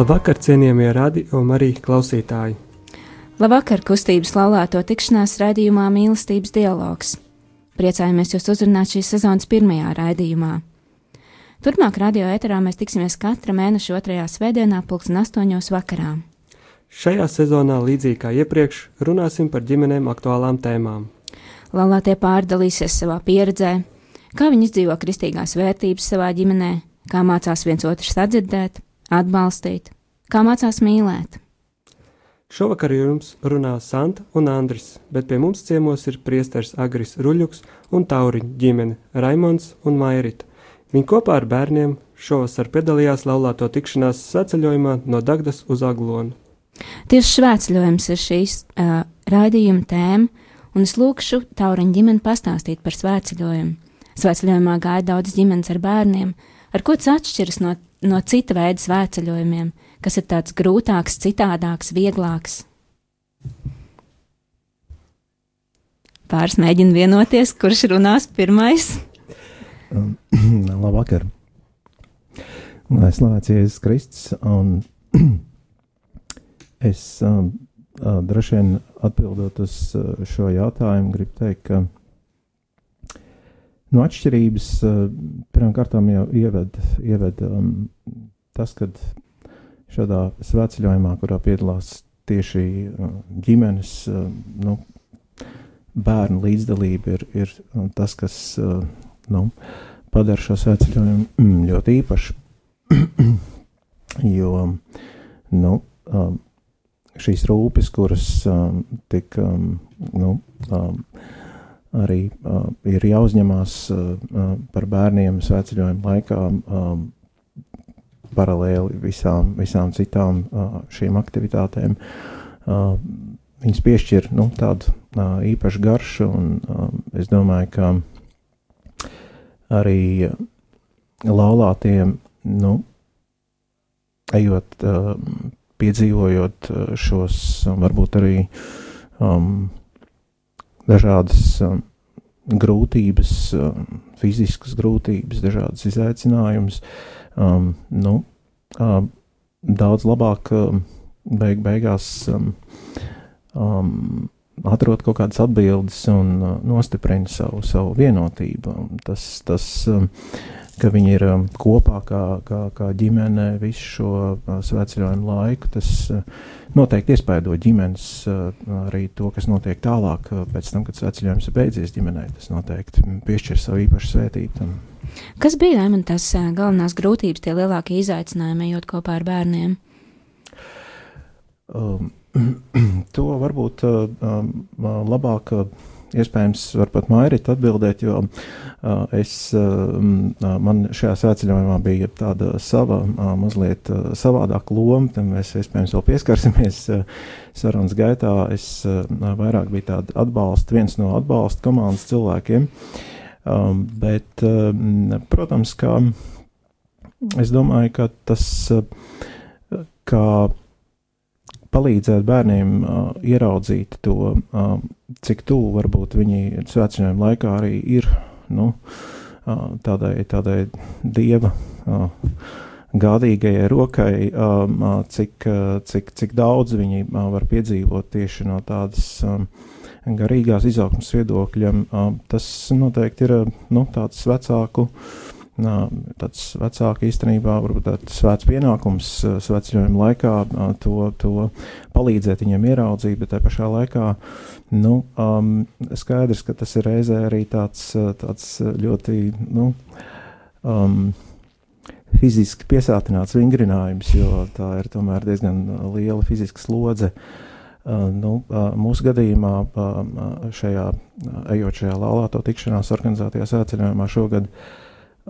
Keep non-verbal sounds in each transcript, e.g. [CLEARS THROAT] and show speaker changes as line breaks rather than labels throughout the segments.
Labvakar, cienījamie radio un arī klausītāji!
Labvakar, kustības laulāto tikšanās raidījumā Mīlestības dialogs. Priecājamies jūs uzrunāt šīs sezonas pirmajā raidījumā. Turpmāk radio ēterā mēs tiksimies katra mēneša otrajā svētdienā, pulksten astoņos vakarā.
Šajā sezonā, līdzīgi kā iepriekš, runāsim par ģimenēm aktuālām tēmām.
Laulātie pārdalīsies savā pieredzē, kā viņi izdzīvo kristīgās vērtības savā ģimenē, kā mācās viens otru sadzirdēt, atbalstīt, kā mācās mīlēt.
Šovakar jums runā Santa un Andris, bet pie mums ciemos ir priesteris Agris Ruļuks un Tauriņa ģimene Raimons un Mairita. Viņi kopā ar bērniem šovasar piedalījās laulāto tikšanās saceļojumā no Dagdas uz Aglonu.
Tieši svētceļojums ir šīs uh, raidījuma tēma, un es lūkšu Tauriņa ģimeni pastāstīt par svētceļojumu. Svētceļojumā gāja daudz ģimenes ar bērniem, ar ko tas atšķiras no no cita veida svētceļojumiem, kas ir tāds grūtāks, citādāks, vieglāks. Pāris mēģina vienoties, kurš runās pirmais.
Um, [CLEARS THROAT] labvakar! Lai slavēts Jēzus Kristus, un [CLEARS THROAT] es um, uh, droši vien atbildot uz uh, šo jautājumu, gribu teikt, ka No atšķirības eh, pirmkārt jau ieved, ieved um, tas, ka šādā svētceļojumā, kurā piedalās tieši uh, ģimenes, uh, nu, bērnu līdzdalība, ir, ir tas, kas nu, padara šo svētceļojumu mm, ļoti īpašu. [CLEARS THROAT] jo nu, um, šīs rūpes, kuras um, tik um, nu, um, arī uh, ir jāuzņemās uh, par bērniem svētceļojuma laikā um, paralēli visām, visām citām uh, šīm aktivitātēm. Uh, viņas piešķir nu, tādu uh, īpašu garšu, un uh, es domāju, ka arī laulātiem, nu, ejot, uh, piedzīvojot šos, varbūt arī um, dažādas um, grūtības, um, fiziskas grūtības, dažādas izaicinājumus. Um, nu, um, daudz labāk um, beig beigās um, um, atrod kaut kādas atbildes un uh, nostiprina savu, savu vienotību. Tas, tas um, ka viņi ir um, kopā kā, kā, kā ģimene visu šo uh, svētceļojumu laiku. Tas uh, noteikti iespaido ģimenes, uh, arī to, kas notiek tālāk, pēc tam, kad svētceļojums ir beidzies ģimenē. Tas noteikti piešķir savu īpašu svētību tam.
Kas bija Lēmon tas galvenās grūtības, tie lielākie izaicinājumi, ejot kopā ar bērniem?
Um, [CLEARS THROAT] to varbūt um, labāk. Uh, iespējams, var pat Mairīt atbildēt, jo es, man šajā svētceļojumā bija tāda sava, mazliet savādāka loma, tam mēs iespējams vēl pieskarsimies sarunas gaitā. Es vairāk biju tāda atbalsta, viens no atbalsta komandas cilvēkiem, bet, protams, ka es domāju, ka tas, kā palīdzēt bērniem uh, ieraudzīt to, uh, cik tuvu varbūt viņi svētceļojuma laikā arī ir nu, tādai, tādai dieva. Gādīgajai rokai, cik, cik, cik daudz viņi var piedzīvot tieši no tādas garīgās izaugsmas viedokļa. Tas noteikti ir nu, tāds vecāku tāds vecāks īstenībā varbūt tāds svēts pienākums svētceļojuma laikā to, to palīdzēt viņiem ieraudzīt, bet tajā pašā laikā nu, um, skaidrs, ka tas ir reizē arī tāds, tāds ļoti nu, um, fiziski piesātināts vingrinājums, jo tā ir tomēr diezgan liela fiziska slodze. Uh, nu, uh, mūsu gadījumā, uh, šajā ejot šajā laulāto tikšanās organizētajā sēceļojumā šogad,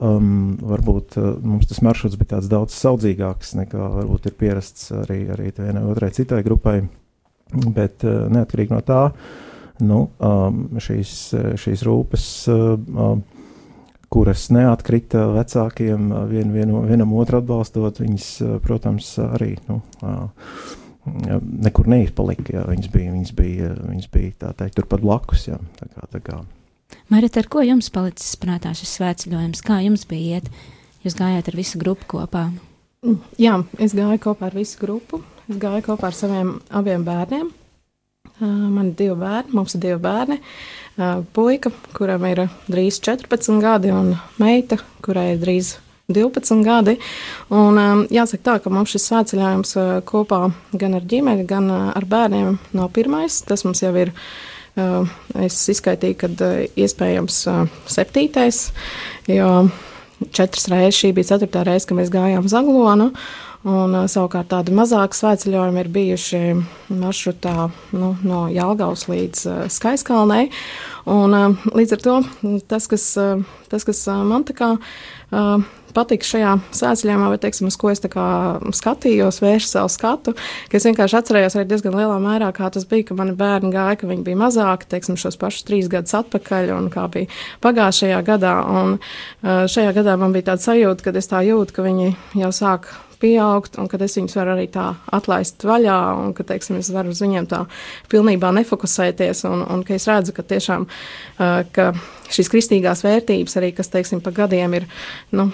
um, varbūt uh, mums tas maršruts bija tāds daudz saudzīgāks nekā varbūt ir pierasts arī, arī vienai otrai citai grupai. Bet uh, neatkarīgi no tā, nu, um, šīs, šīs rūpes. Uh, kuras neatkrita vecākiem, vien, vienu, vienam otru atbalstot, viņas, protams, arī nu, nekur neizpalika. Jā. Viņas bija, viņas bija, viņas bija teikt, turpat blakus. Jā. Tā kā, tā kā.
Marit, ar ko jums palicis prātā šis svētceļojums? Kā jums bija iet? Jūs gājāt ar visu grupu kopā?
Jā, es gāju kopā ar visu grupu. Es gāju kopā ar saviem abiem bērniem. Man ir divi bērni, mums ir divi bērni. Puika, kuram ir drīz 14 gadi, un meita, kurai ir drīz 12 gadi. Un, jāsaka tā, ka mums šis svētceļojums kopā gan ar ģimeni, gan ar bērniem nav pirmais. Tas mums jau ir. Es izskaitīju, ka iespējams septītais, jo četras reizes šī bija ceturtā reize, kad mēs gājām Zaglonu. Un, savukārt tādi mazāki svētceļojumi ir bijuši maršrutā nu, no Jālgaus līdz uh, Skaiskalnei. Un, uh, līdz ar to tas, kas, uh, tas, kas man tā kā uh, patika šajā svētceļojumā, vai teiksim, uz ko es skatījos, vēršu savu skatu, ka es vienkārši atcerējos arī diezgan lielā mērā, kā tas bija, ka mani bērni gāja, ka viņi bija mazāki, teiksim, šos pašus trīs gadus atpakaļ, un kā bija pagājušajā gadā. Un uh, šajā gadā man bija tāda sajūta, ka es tā jūtu, ka viņi jau sāk pieaugt, un ka es viņus varu arī tā atlaist vaļā, un ka, teiksim, es varu uz viņiem tā pilnībā nefokusēties, un, un ka es redzu, ka tiešām, ka šīs kristīgās vērtības arī, kas, teiksim, pa gadiem ir, nu,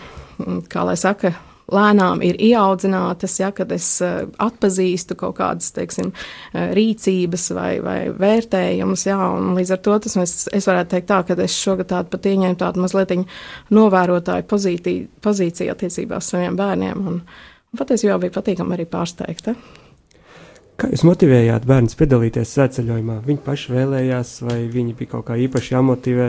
kā lai saka, lēnām ir ieaudzinātas, ja, kad es atpazīstu kaut kādas, teiksim, rīcības vai, vai vērtējumus, un līdz ar to tas es, es varētu teikt tā, ka es šogad tādu pat ieņēmu tādu mazliet novērotāju pozīciju attiecībā uz saviem bērniem, un, Patiesībā bija patīkami arī pārsteigta.
Kā jūs motivējāt bērnus piedalīties svētceļojumā? Viņi paši vēlējās, vai viņi bija kaut kā īpaši jāmotivē?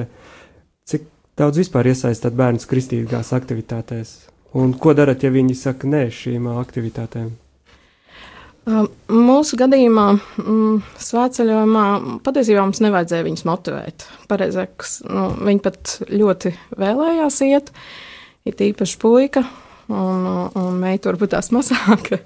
Cik daudz vispār iesaistāt bērnus kristīgās aktivitātēs? Un ko darat, ja viņi saka nē šīm aktivitātēm?
Mūsu gadījumā, mm, svētceļojumā, patiesībā mums nevajadzēja viņus motivēt. Pareizāk, nu, viņi pat ļoti vēlējās iet, ir tīpaši puika un, un meita varbūt tās mazāka.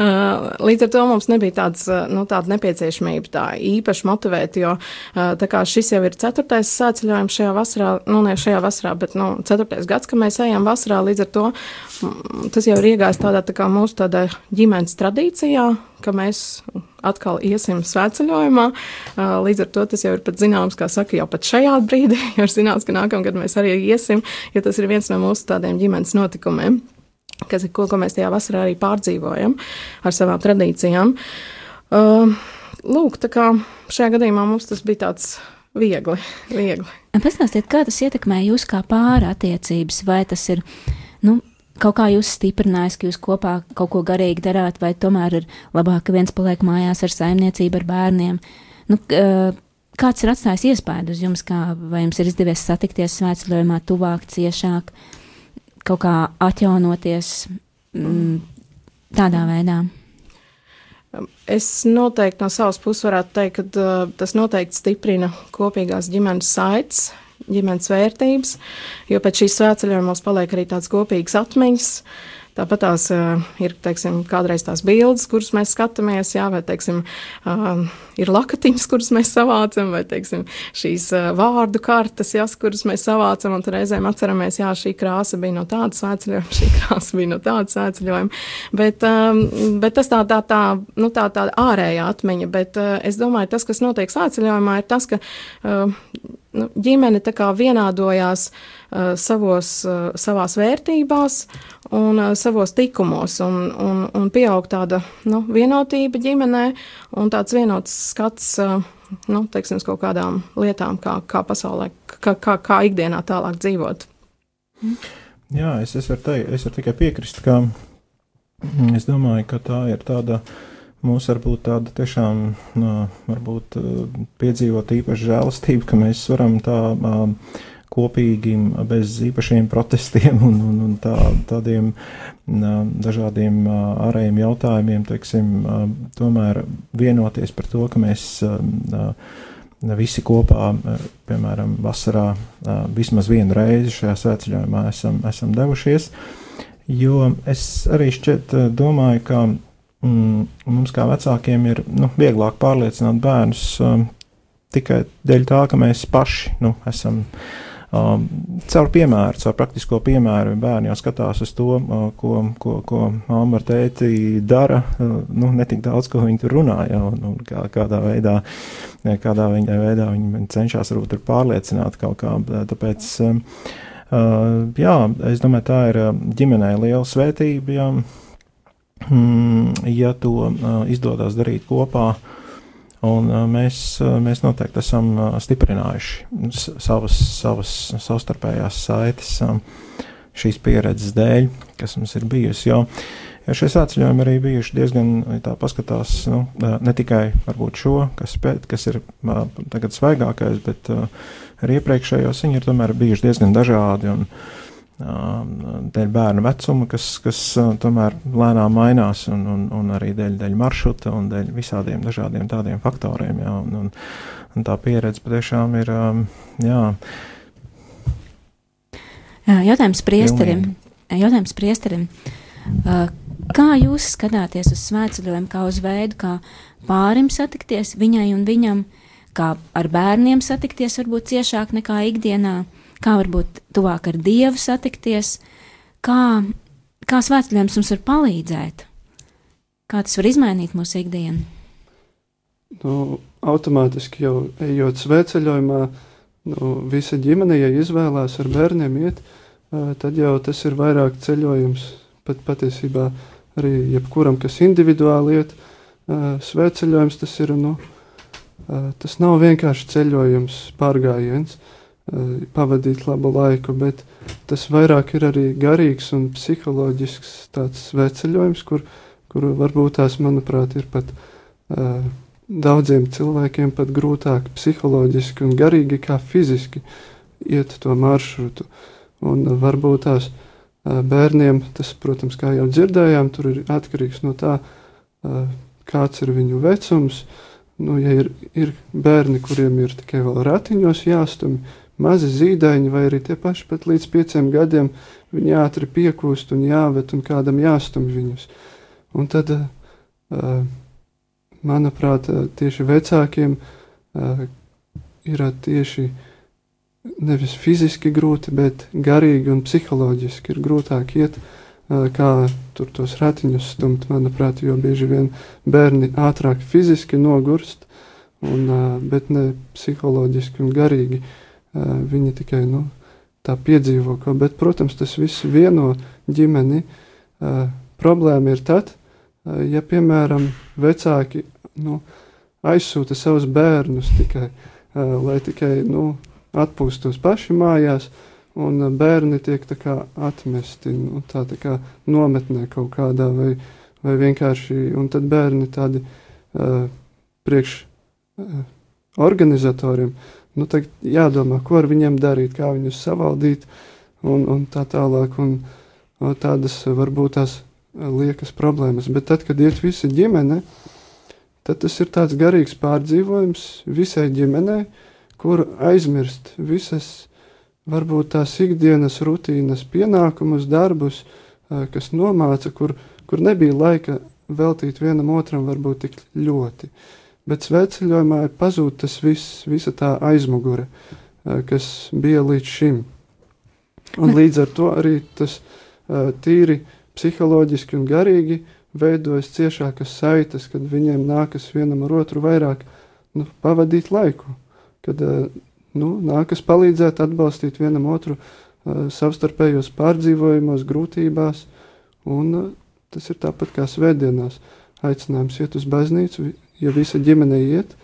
[LAUGHS] Līdz ar to mums nebija tāds, nu, tāda nepieciešamība tā īpaši motivēt, jo tā kā šis jau ir ceturtais sēceļojums šajā vasarā, nu ne šajā vasarā, bet nu, ceturtais gads, ka mēs ejam vasarā, līdz ar to tas jau ir iegājis tādā tā kā mūsu tādā ģimenes tradīcijā, ka mēs atkal iesim svētceļojumā. Līdz ar to tas jau ir pat zināms, kā saka, jau pat šajā brīdī, [LAUGHS] ir zināms, ka nākamgad mēs arī iesim, jo tas ir viens no mūsu tādiem ģimenes notikumiem kas ir ko, ko mēs tajā vasarā arī pārdzīvojam ar savām tradīcijām. Uh, lūk, tā kā šajā gadījumā mums tas bija tāds viegli. viegli.
Pastāstiet, kā tas ietekmē jūs kā pāra attiecības, vai tas ir, nu, kaut kā jūs stiprinājis, ka jūs kopā kaut ko garīgi darāt, vai tomēr ir labāk, ka viens paliek mājās ar saimniecību, ar bērniem. Nu, kāds ir atstājis iespēju uz jums, kā, vai jums ir izdevies satikties svētceļojumā tuvāk, ciešāk? Uh, kaut kā atjaunoties mm, tādā veidā?
Es noteikti no savas puses varētu teikt, ka uh, tas noteikti stiprina kopīgās ģimenes saites, ģimenes vērtības, jo pēc šīs svētceļojuma mums paliek arī tāds kopīgs atmiņas. Uh, Tāpat tās ir teiksim, kādreiz tās bildes, kuras mēs skatāmies, jā, vai teiksim, ir lakatiņas, kuras mēs savācam, vai teiksim, šīs vārdu kartes, jā, kuras mēs savācam, un reizēm atceramies, jā, šī krāsa bija no tādas svētceļojuma, šī krāsa bija no tādas svētceļojuma. Bet, bet tas tā, tā, tā, nu, tā, tā ārējā atmiņa, bet es domāju, tas, kas notiek svētceļojumā, ir tas, ka nu, ģimene tā kā vienādojās uh, savos, uh, savās vērtībās un uh, savos tikumos, un, un, un pieaug tāda nu, vienotība ģimenē un tāds vienots skats. Uh, Nu, teiksim, kaut kādām lietām, kā, kā pasaulē, kā, kā, kā ikdienā tālāk dzīvot.
Jā, es, es, varu teikt, es varu tikai piekrist, ka mm, es domāju, ka tā ir tāda uh, mūs varbūt tāda tiešām varbūt piedzīvot īpaši žēlastība, ka mēs varam tā kopīgi, bez īpašiem protestiem un, un, un tā, tādiem dažādiem ārējiem jautājumiem, teiksim, tomēr vienoties par to, ka mēs visi kopā, piemēram, vasarā vismaz vienu reizi šajā svētceļojumā esam, esam devušies. Jo es arī šķiet domāju, ka mums kā vecākiem ir nu, vieglāk pārliecināt bērnus um, tikai dēļ tā, ka mēs paši nu, esam uh, Um, caur piemēru, caur praktisko piemēru bērni jau skatās uz to, uh, ko, ko, ko mamma ar tēti dara, uh, nu, netik daudz, ko viņi tur runā, ja, un, un kā, kādā veidā, kādā viņa veidā viņi cenšas varbūt tur pārliecināt kaut kā, tāpēc, um, uh, jā, es domāju, tā ir ģimenei liela svētība, ja, mm, ja to izdodas darīt kopā, Un mēs, mēs noteikti esam stiprinājuši savas, savas savstarpējās saites šīs pieredzes dēļ, kas mums ir bijusi. Jo, jo šie sāceļojumi arī bijuši diezgan, tā paskatās, nu, ne tikai varbūt šo, kas, pēt, kas ir tagad svaigākais, bet arī iepriekšējos viņi ir tomēr bijuši diezgan dažādi. Un, dēļ bērnu vecuma, kas, kas tomēr lēnām mainās, un, un, un arī dēļ, dēļ maršruta un dēļ visādiem dažādiem tādiem faktoriem. Jā, un, un, un tā pieredze patiešām ir. Jā,
Jautājums priesterim. Jautājums priesterim. Kā jūs skatāties uz svētceļojumu, kā uz veidu, kā pārim satikties viņai un viņam, kā ar bērniem satikties varbūt ciešāk nekā ikdienā? Kā varbūt tuvāk ar Dievu satikties, kā, kā svētceļojums mums var palīdzēt, kā tas var izmainīt mūsu ikdienu.
Nu, automātiski jau ejot svētceļojumā, nu, visa ģimene, ja izvēlās ar bērniem iet, tad jau tas ir vairāk ceļojums. Pat patiesībā arī jebkuram, kas individuāli iet, svētceļojums tas ir, nu, tas nav vienkārši ceļojums, pārgājiens. Eh, pavadīt labu laiku, bet tas vairāk ir arī garīgs un psiholoģisks tāds veceļojums, kur, kur varbūt tās, manuprāt, ir pat uh, daudziem cilvēkiem pat grūtāk psiholoģiski un garīgi kā fiziski iet to maršrutu. Un uh, varbūt tās uh, bērniem, tas, protams, kā jau dzirdējām, tur ir atkarīgs no tā, uh, kāds ir viņu vecums. Nu, ja ir, ir bērni, kuriem ir tikai vēl ratiņos jāstumj, mazi zīdaiņi, vai arī tie paši pat līdz pieciem gadiem, viņi ātri piekūst un jāvet un kādam jāstumj viņus. Un tad, uh, manuprāt, tieši vecākiem ir tieši nevis fiziski grūti, bet garīgi un psiholoģiski ir grūtāk iet, kā tur tos ratiņus stumt, manuprāt, jo bieži vien bērni ātrāk fiziski nogurst, un, bet ne psiholoģiski un garīgi. Uh, Viņi tikai nu, tā piedzīvo ko, bet, protams, tas viss vieno ģimeni. Problēma ir tad, ja, piemēram, vecāki nu, aizsūta savus bērnus tikai, lai tikai nu, atpūstos paši mājās, un bērni tiek kā atmesti nu, tā, tā kā nometnē kaut kādā, vai, vai vienkārši, un tad bērni tādi uh, priekš uh, organizatoriem Nu, jādomā, ko ar viņiem darīt, kā viņus savaldīt un, un tā tālāk. Un, un tādas varbūt tās liekas problēmas. Bet tad, kad iet visa ģimene, tad tas ir tāds garīgs pārdzīvojums visai ģimenei, kur aizmirst visas varbūt tās ikdienas rutīnas, pienākumus, darbus, kas nomāca, kur, kur nebija laika veltīt vienam otram varbūt tik ļoti. Uh, bet svētceļojumā ir pazūd tas viss, visa tā aizmugure, kas bija līdz šim. Un līdz ar to arī tas tīri psiholoģiski un garīgi veidojas ciešākas saites, kad viņiem nākas vienam ar otru vairāk nu, pavadīt laiku, kad nu, nākas palīdzēt, atbalstīt vienam otru savstarpējos pārdzīvojumos, grūtībās, un tas ir tāpat kā svētdienās. Aicinājums iet uz baznīcu, ja visa ģimene iet,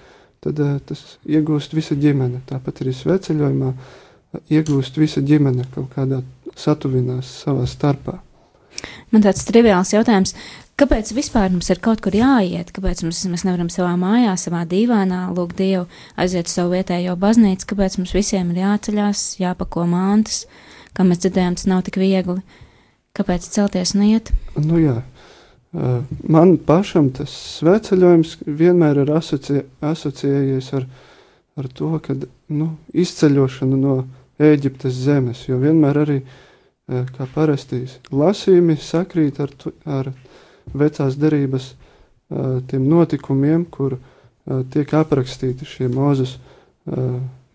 tad uh, tas iegūst visa ģimene. Tāpat arī sveceļojumā uh, iegūst visa ģimene kaut kādā satuvinās savā starpā.
Man tāds triviāls jautājums, Kāpēc vispār mums ir kaut kur jāiet? Kāpēc mums, mēs nevaram savā mājā, savā dīvānā lūgt Dievu, aiziet uz savu vietējo baznīcu? Kāpēc mums visiem ir jāceļās, jāpako mantas? Kā mēs dzirdējām, tas nav tik viegli. Kāpēc celties un iet?
Nu, jā. Man pašam tas sveceļojums vienmēr ir asocie, asociējies ar, ar to, ka nu, izceļošana no Ēģiptes zemes, jo vienmēr arī, kā parasti, lasījumi sakrīt ar, ar vecās derības tiem notikumiem, kur tiek aprakstīti šie mūzes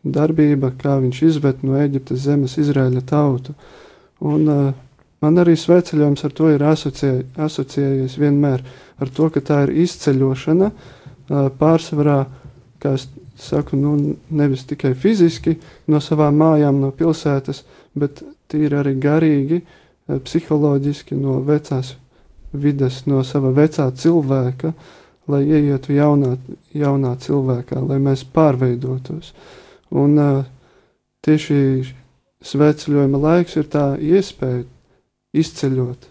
darbība, kā viņš izved no Eģiptes zemes Izraēļa tautu. Un man arī sveceļojums ar to ir asociē, asociējies vienmēr ar to, ka tā ir izceļošana pārsvarā, kā es saku, nu, nevis tikai fiziski no savām mājām, no pilsētas, bet tīri arī garīgi, psiholoģiski no vecās vides no sava vecā cilvēka, lai ieietu jaunā, jaunā cilvēkā, lai mēs pārveidotos. Un tieši svētceļojuma laiks ir tā iespēja izceļot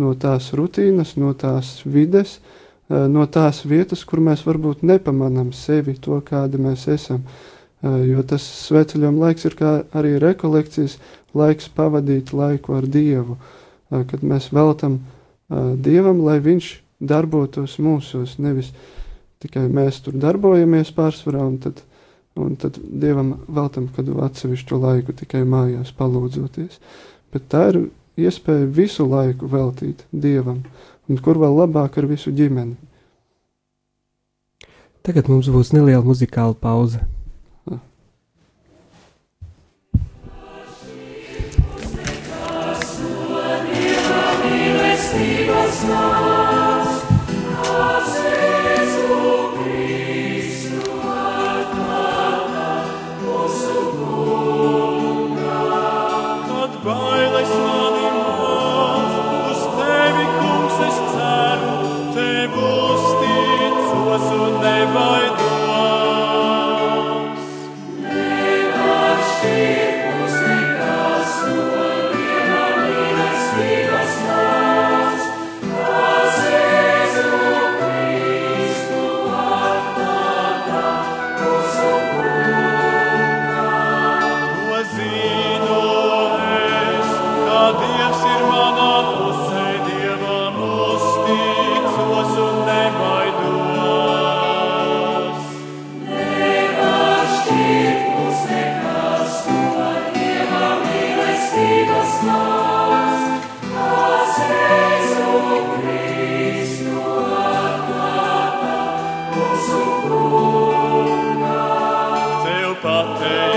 no tās rutīnas, no tās vides, uh, no tās vietas, kur mēs varbūt nepamanām sevi, to, kādi mēs esam. Uh, jo tas svētceļojuma laiks ir arī rekolekcijas laiks pavadīt laiku ar Dievu, uh, kad mēs veltam Dievam, lai Viņš darbotos mūsos, nevis tikai mēs tur darbojamies pārsvarā, un tad, un tad Dievam veltam kādu atsevišķu laiku tikai mājās palūdzoties. Bet tā ir iespēja visu laiku veltīt Dievam, un kur vēl labāk ar visu ģimeni.
Tagad mums būs neliela muzikāla pauze.
nave, Pater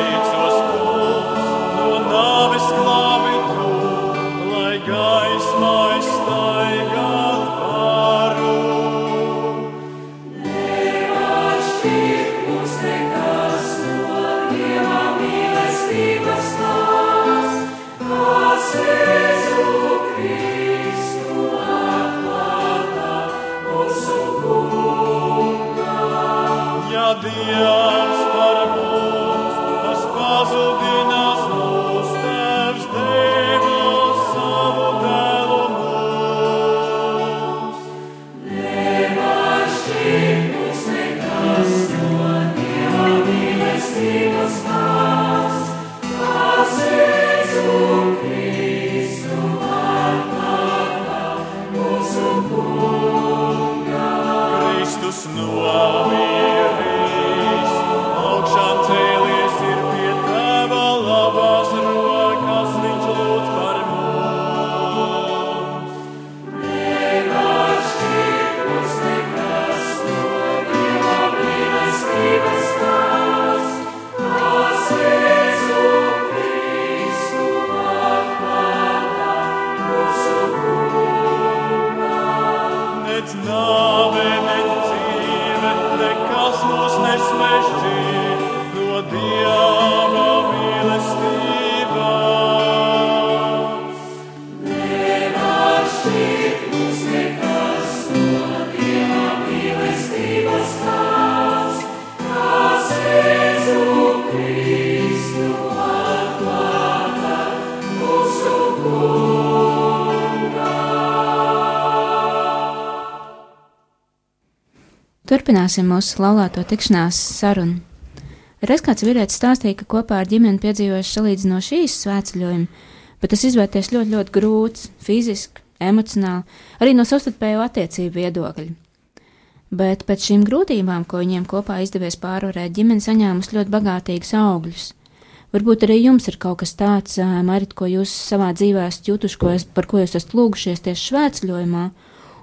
dzīve, nekas
Turpināsim mūsu laulāto tikšanās sarunu. Reiz kāds vīrietis stāstīja, ka kopā ar ģimeni piedzīvojuši salīdzinoši īsu svētceļojumu, bet tas izvērties ļoti, ļoti grūts, fiziski, emocionāli, arī no savstarpējo attiecību viedokļa. Bet pēc šīm grūtībām, ko viņiem kopā izdevies pārvarēt, ģimene saņēmusi ļoti bagātīgus augļus. Varbūt arī jums ir kaut kas tāds, Marit, ko jūs savā dzīvē esat jutuši, ko es, par ko jūs esat lūgušies tieši svētceļojumā,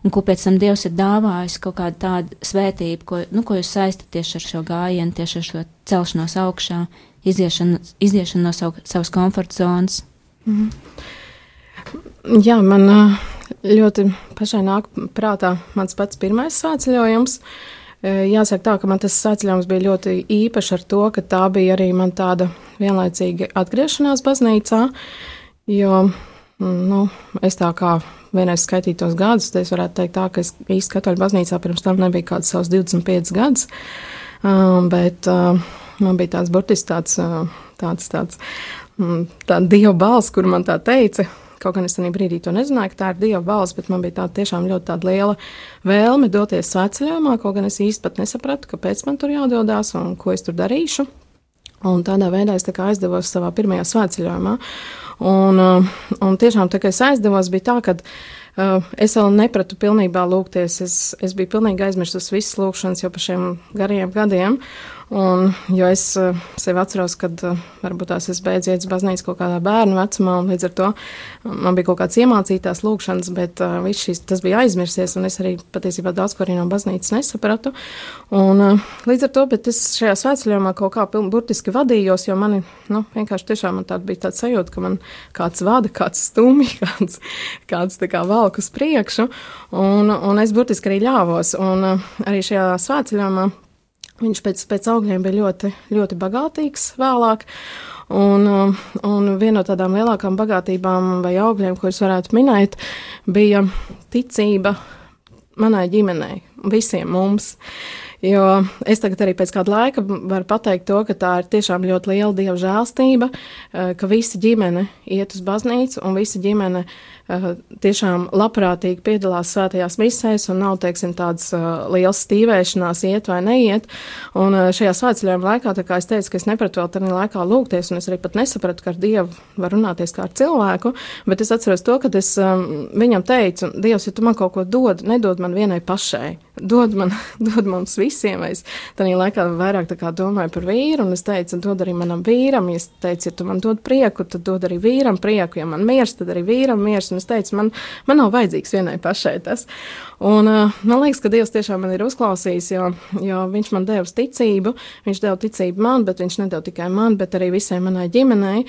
un ko pēc tam Dievs ir dāvājis kaut kādu tādu svētību, ko, nu, ko jūs saistat tieši ar šo gājienu, tieši ar šo celšanos augšā, iziešanu, iziešanu no savu, savas komforta zonas. Mm.
Jā, man ļoti pašai nāk prātā mans pats pirmais svētceļojums. Jāsaka tā, ka man tas svētceļojums bija ļoti īpašs ar to, ka tā bija arī man tāda vienlaicīga atgriešanās baznīcā, jo, nu, es tā kā vienreiz skaitītos gadus, tad es varētu teikt tā, ka es īsti katoļu baznīcā pirms tam nebija kāds savs 25 gadus, uh, bet uh, man bija tāds burtiski tāds, uh, tāds, tāds, um, tā dieva balss, kur man tā teica, Kaut gan es tajā brīdī to nezināju, ka tā ir Dieva balss, bet man bija tāda tiešām ļoti tāda liela vēlme doties svētceļojumā, kaut gan es īsti pat nesapratu, kāpēc man tur jādodas un ko es tur darīšu. Un tādā veidā es tā aizdevos savā pirmajā svētceļojumā. Un, uh, un tiešām tā kā es aizdevos, bija tā, ka uh, es vēl nepratu pilnībā lūgties. Es, es biju pilnīgi aizmirsus visas lūgšanas jau par šiem gariem gadiem. Un, jo es uh, sev atceros, ka uh, varbūt tās es beidzu iet uz baznīcu kaut kādā bērnu vecumā, un līdz ar to man bija kaut kāds iemācītās lūkšanas, bet uh, viss šis tas bija aizmirsies, un es arī patiesībā daudz ko arī no baznīcas nesapratu. Un, uh, līdz ar to, bet es šajā svētceļojumā kaut kā piln, burtiski vadījos, jo mani, nu, vienkārši tiešām man tāda bija tāda sajūta, ka man kāds vada, kāds stumi, [LAUGHS] kāds, kāds tā kā valk uz priekšu, un, un es burtiski arī ļāvos, un uh, arī šajā svētceļojumā Viņš pēc, pēc augļiem bija ļoti, ļoti bagātīgs vēlāk. Un, un viena no tādām lielākām bagātībām vai augļiem, es varētu minēt, bija ticība manai ģimenei, visiem mums. Jo es tagad arī pēc kāda laika varu pateikt to, ka tā ir tiešām ļoti liela dieva žēlstība, eh, ka visa ģimene iet uz baznīcu un visa ģimene tiešām labprātīgi piedalās svētajās misēs un nav, teiksim, tādas uh, liels stīvēšanās, iet vai neiet. Un uh, šajā svētceļojuma laikā, tā kā es teicu, ka es nepratu vēl tādā laikā lūgties, un es arī pat nesapratu, ka ar Dievu var runāties kā ar cilvēku, bet es atceros to, ka es um, viņam teicu, Dievs, ja tu man kaut ko dod, nedod man vienai pašai, dod man, [LAUGHS] dod mums visiem. Es tādā laikā vairāk domāju par vīru, un es teicu, dod arī manam vīram, es teicu, ja tu man dod prieku, tad dod arī vīram prieku, ja man miers, tad arī vīram miers es teicu, man, man nav vajadzīgs vienai pašai tas. Un, uh, man liekas, ka Dievs tiešām man ir uzklausījis, jo, jo Viņš man deva ticību, Viņš deva ticību man, bet Viņš nedeva tikai man, bet arī visai manai ģimenei.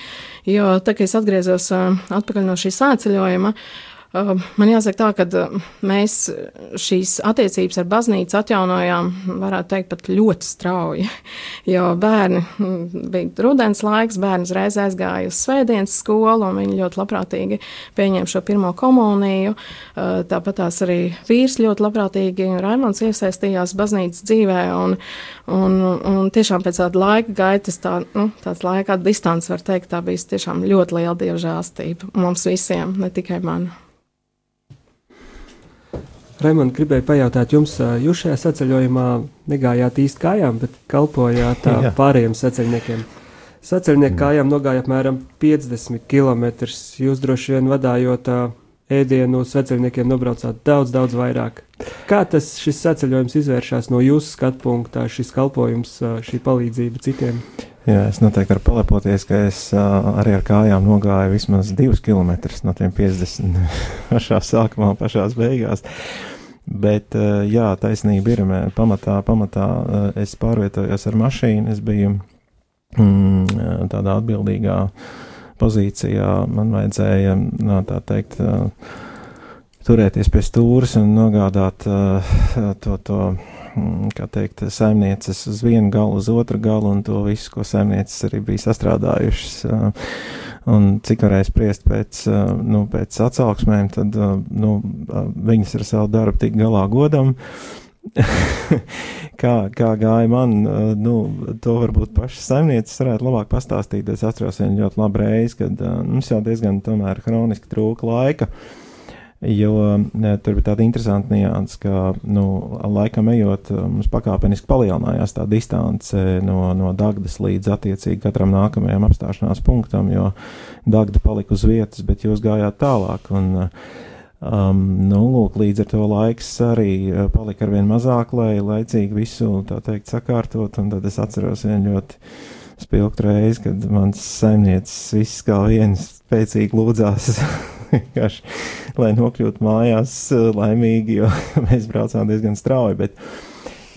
Jo tā kā es atgriezos uh, atpakaļ no šī sāceļojuma, Uh, man jāsaka tā, ka uh, mēs šīs attiecības ar baznīcu atjaunojām, varētu teikt, pat ļoti strauji. [LAUGHS] Jo bērni mm, bija rudens laiks, bērni uzreiz aizgāja uz svētdienas skolu, un viņi ļoti labprātīgi pieņēma šo pirmo komuniju. Tāpat tās arī vīrs ļoti labprātīgi, Raimons iesaistījās baznīcas dzīvē, un, un, un tiešām pēc tāda laika gaitas, tā, nu, tāds laika distance, var teikt, tā bija tiešām ļoti liela dievžēlstība mums visiem, ne tikai man.
Raimond, gribēju pajautāt jums, jūs šajā saceļojumā negājāt īsti kājām, bet kalpojāt pārējiem saceļniekiem. Saceļnieku kājām nogāja apmēram 50 km. Jūs droši vien vadājot ēdienu saceļniekiem nobraucāt daudz, daudz vairāk. Kā tas šis saceļojums izvēršas no jūsu skatu punktā, šis kalpojums, šī palīdzība citiem?
Jā, es noteikti varu palepoties, ka es uh, arī ar kājām nogāju vismaz divus kilometrus no tiem 50 [LAUGHS] pašā sākumā, pašās beigās. Bet, uh, jā, taisnība ir, pamatā, pamatā uh, es pārvietojos ar mašīnu, es biju mm, tādā atbildīgā pozīcijā, man vajadzēja, no, tā teikt, uh, turēties pie stūres un nogādāt to, to Mm, kā teikt, saimnieces uz vienu galu, uz otru galu, un to visu, ko saimnieces arī bija sastrādājušas. Uh, un cik varēja spriest pēc, uh, nu, pēc atsauksmēm, tad uh, nu, viņas ar savu darbu tik galā godam. [LAUGHS] kā, kā gāja man, nu, to varbūt pašas saimnieces varētu labāk pastāstīt. Es atceros vienu ļoti labu reizi, kad mums jau diezgan tomēr hroniski trūka laika. Jo tur bija tāda interesanta nianses, ka nu, laikam ejot, mums pakāpeniski palielinājās tā distance no, no Dagdas līdz attiecīgi katram nākamajam apstāšanās punktam, jo Dagda palika uz vietas, bet jūs gājāt tālāk. Un, Um, nu, lūk, līdz ar to laiks arī palika ar vien mazāk, lai laicīgi visu tā teikt sakārtot, un tad es atceros vienu ļoti spilgtu reizi, kad mans saimniecis viss kā viens spēcīgi lūdzās [LAUGHS] lai nokļūtu mājās eh, laimīgi, jo [LAUGHS] mēs braucām diezgan strauji. Bet,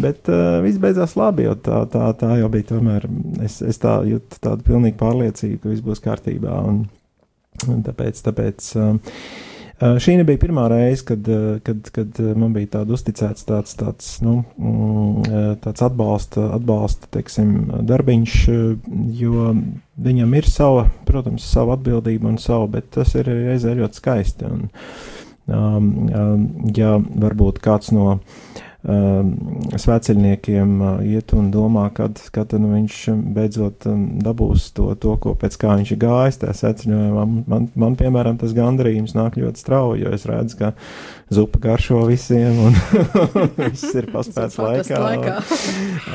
bet uh, viss beidzās labi, jo tā, tā, tā jau bija tomēr. Es, es tā jūtu tādu pilnīgu pārliecību, ka viss būs kārtībā. Un, un tāpēc, tāpēc Uh, šī nebija pirmā reize, kad, uh, kad, kad man bija tāds uzticēts tāds, tāds, nu, mm, tāds atbalsta, atbalsta teiksim, darbiņš, jo viņam ir sava, protams, sava atbildība un sava, bet tas ir reizē ļoti skaisti. Un, um, um, ja varbūt kāds no uh, Um, sveceļniekiem uh, iet un domā, kad, kad nu, viņš beidzot um, dabūs to, to, ko pēc kā viņš ir gājis. Tā sveceļojumā man, man, man, piemēram, tas gandarījums nāk ļoti strauji, jo es redzu, ka zupa garšo visiem un [LAUGHS] viss ir [LAUGHS] paspēts laikā. laikā.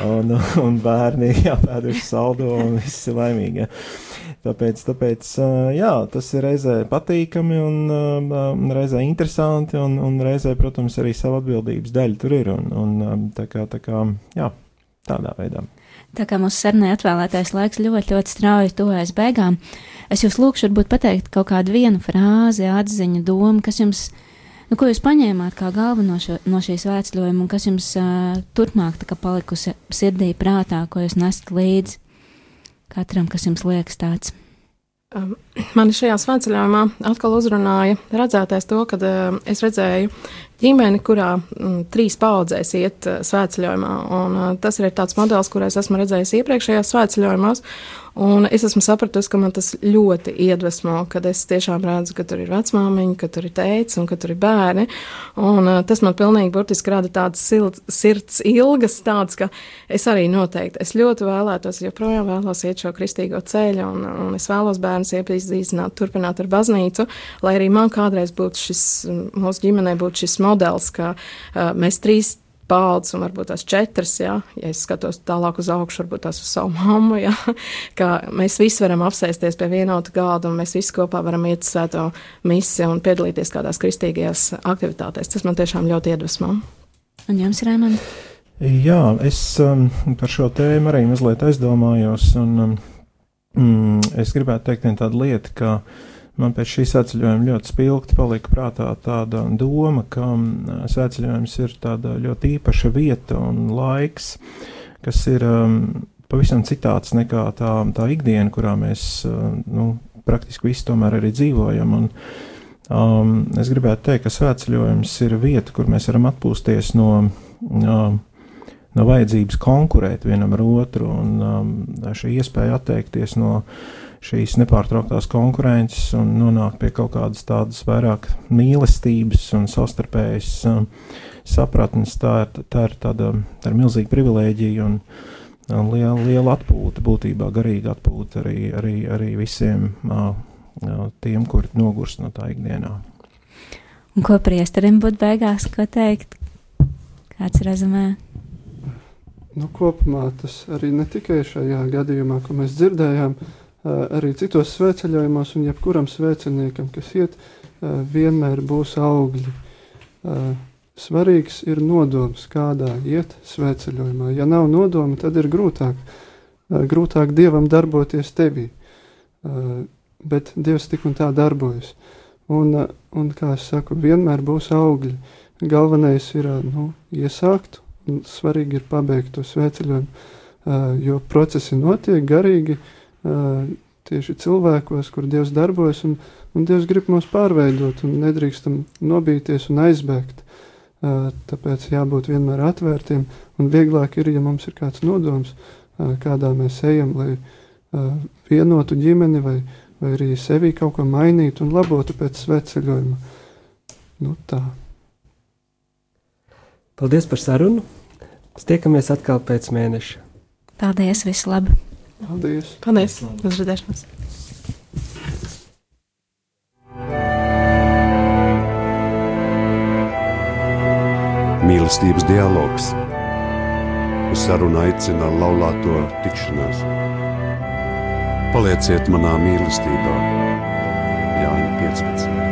un, un, un bērni [LAUGHS] jāpēduši saldo un viss ir laimīgi. Ja. Tāpēc, tāpēc jā, tas ir reizē patīkami un reizē interesanti, un, un reizē, protams, arī sava atbildības daļa tur ir. Un, un tā kā, tā kā, jā, tādā veidā.
Tā kā mūsu sarunai atvēlētais laiks ļoti, ļoti strauji tuvojas beigām, es jūs lūkšu varbūt pateikt kaut kādu vienu frāzi, atziņu, domu, kas jums, nu, ko jūs paņēmāt kā galveno šo, no šīs vēstļojuma un kas jums uh, turpmāk tā kā palikusi sirdī prātā, ko jūs nesat līdzi katram, kas jums liekas tāds?
Mani šajā svētceļojumā atkal uzrunāja redzētais to, ka uh, es redzēju ģimeni, kurā mm, trīs paudzēs iet uh, svētceļojumā. Un, uh, tas ir tāds modelis, kur es esmu redzējis iepriekšējās svētceļojumos. Un es esmu sapratusi, ka man tas ļoti iedvesmo, kad es tiešām redzu, ka tur ir vecmāmiņa, ka tur ir teicis un ka tur ir bērni. Un, uh, tas man pilnīgi burtiski rada tādas silt, sirds ilgas, tādas, ka es arī noteikti, es ļoti vēlētos, joprojām vēlos iet šo kristīgo ceļu, un, un es vēlos bērnus iepazīstināt, turpināt ar baznīcu, lai arī man kādreiz būtu šis, mūsu ģimenē būtu šis modelis, ka uh, mēs trīs paudzes, un varbūt tās četras, jā, ja es skatos tālāk uz augšu, varbūt tās uz savu mammu, jā, [LAUGHS] ka mēs visi varam apsēsties pie vienota galda, un mēs visi kopā varam iet svēto misiju un piedalīties kādās kristīgajās aktivitātēs. Tas man tiešām ļoti iedvesmo.
Un jums, Rēmani?
Jā, es um, par šo tēmu arī mazliet aizdomājos, un um, mm, es gribētu teikt vienu tādu lietu, ka uh, man pēc šīs svētceļojuma ļoti spilgti palika prātā tāda doma, ka mm, svētceļojums ir tāda ļoti īpaša vieta un laiks, kas ir um, pavisam citāds nekā tā, tā ikdiena, kurā mēs uh, nu, praktiski visi tomēr arī dzīvojam. Un, um, es gribētu teikt, ka svētceļojums ir vieta, kur mēs varam atpūsties no. Um, no vajadzības konkurēt vienam ar otru, un um, šī iespēja atteikties no uh, šīs nepārtrauktās konkurences un nonākt pie kaut kādas tādas vairāk mīlestības un savstarpējas um, sapratnes. Tā ir, tā ir tāda tā ir milzīga privilēģija un, un liela, liela atpūta, būtībā garīga atpūta arī, arī, arī visiem uh, tiem, kuri nogurst no tā ikdienā.
Un ko priesterim būtu beigās, ko teikt? Kāds rezumē?
Nu, kopumā tas arī ne tikai šajā gadījumā, ko mēs dzirdējām, uh, arī citos svētceļojumos, un jebkuram svētceļniekam, kas iet, vienmēr būs augļi. Svarīgs ir nodoms, kādā iet svētceļojumā. Ja nav nodoma, tad ir grūtāk, grūtāk dievam darboties tevī. Bet dievs tik un tā darbojas. Un, un kā es saku, vienmēr būs augļi. Galvenais ir nu, iesākt, un svarīgi ir pabeigt to svētceļojumu, jo procesi notiek garīgi tieši cilvēkos, kur Dievs darbojas, un, un Dievs grib mūs pārveidot, un nedrīkstam nobīties un aizbēgt. Tāpēc jābūt vienmēr atvērtiem, un vieglāk ir, ja mums ir kāds nodoms, kādā mēs ejam, lai vienotu ģimeni vai, vai arī sevi kaut ko mainītu un labotu pēc sveceļojuma. Nu tā.
Paldies par sarunu! Tiekamies atkal pēc mēneša.
Paldies, visu labu!
Paldies!
Paldies! Uz redzēšanos!
Mīlestības dialogs. Uz sarunu aicina laulāto tikšanās. Palieciet manā mīlestībā, Jāņa 15.